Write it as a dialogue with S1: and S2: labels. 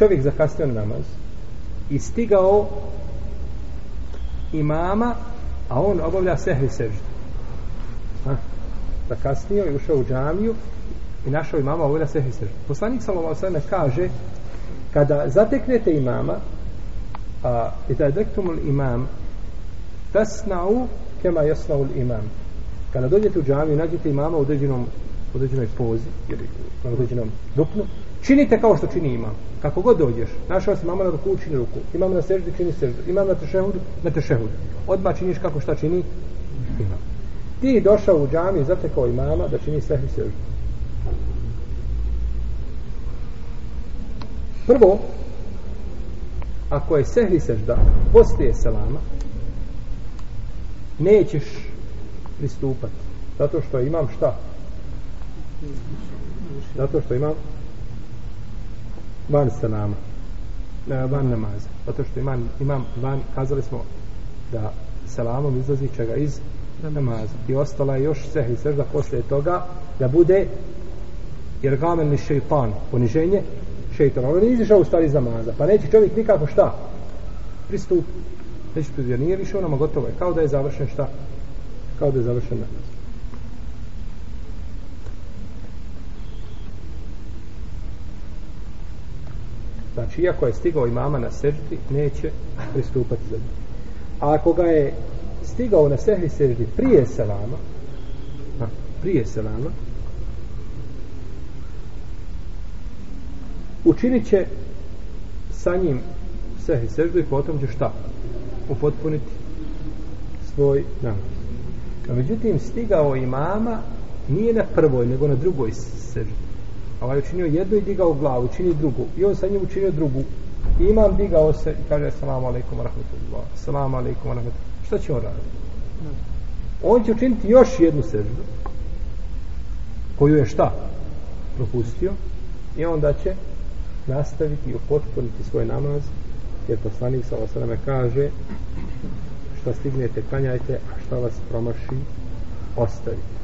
S1: čovjek zakasnio na namaz i stigao imama a on obavlja sehvi seždu ha? zakasnio i ušao u džamiju i našao imama obavlja sehvi seždu poslanik sallallahu alejhi kaže kada zateknete imama a ida dektumul imam tasna'u kema jasna'u imam. Kada dođete u džamiju nađete imama u određenom određenoj pozi ili na određenom dupnu činite kao što čini imam. Kako god dođeš našao si mama na ruku čini ruku. Imam na seždi čini seždu imam na tešehudu na tešehudu odmah činiš kako šta čini imam. Ti došao u džamiju zatekao imama da čini sehvi seždu prvo ako je sehvi sežda poslije selama nećeš pristupati. Zato što imam šta? Zato što imam van selama e, van namaza. Zato što imam, imam van kazali smo da selamom izlazi čega iz namaza. I ostala je još sehvi sežda poslije toga da bude jer gamen li šeitan poniženje šeitan on nije izišao u stvari iz namaza pa neće čovjek nikako šta? Pristup. Neće pristup jer nije više onama gotovo je. Kao da je završen šta? Kao da je završen namaz. Znači iako je stigao imama na seždi neće pristupati za njim a ako ga je stigao na sehri seždi prije selama a, prije selama učinit će sa njim sehri seždu i potom će šta? Upotpuniti svoj namaz. A međutim stigao imama nije na prvoj nego na drugoj seždi ovaj učinio jednu i digao glavu učinio drugu. I on sa njim učinio drugu. I imam digao se i kaže salamu alaikum rahmatullah. Salamu alaikum rahmatullah. Šta će on raditi? On će učiniti još jednu seždu koju je šta? Propustio. I onda će nastaviti i upotpuniti svoj namaz. Jer poslanik sa osaname kaže šta stignete klanjajte a šta vas promaši ostavite.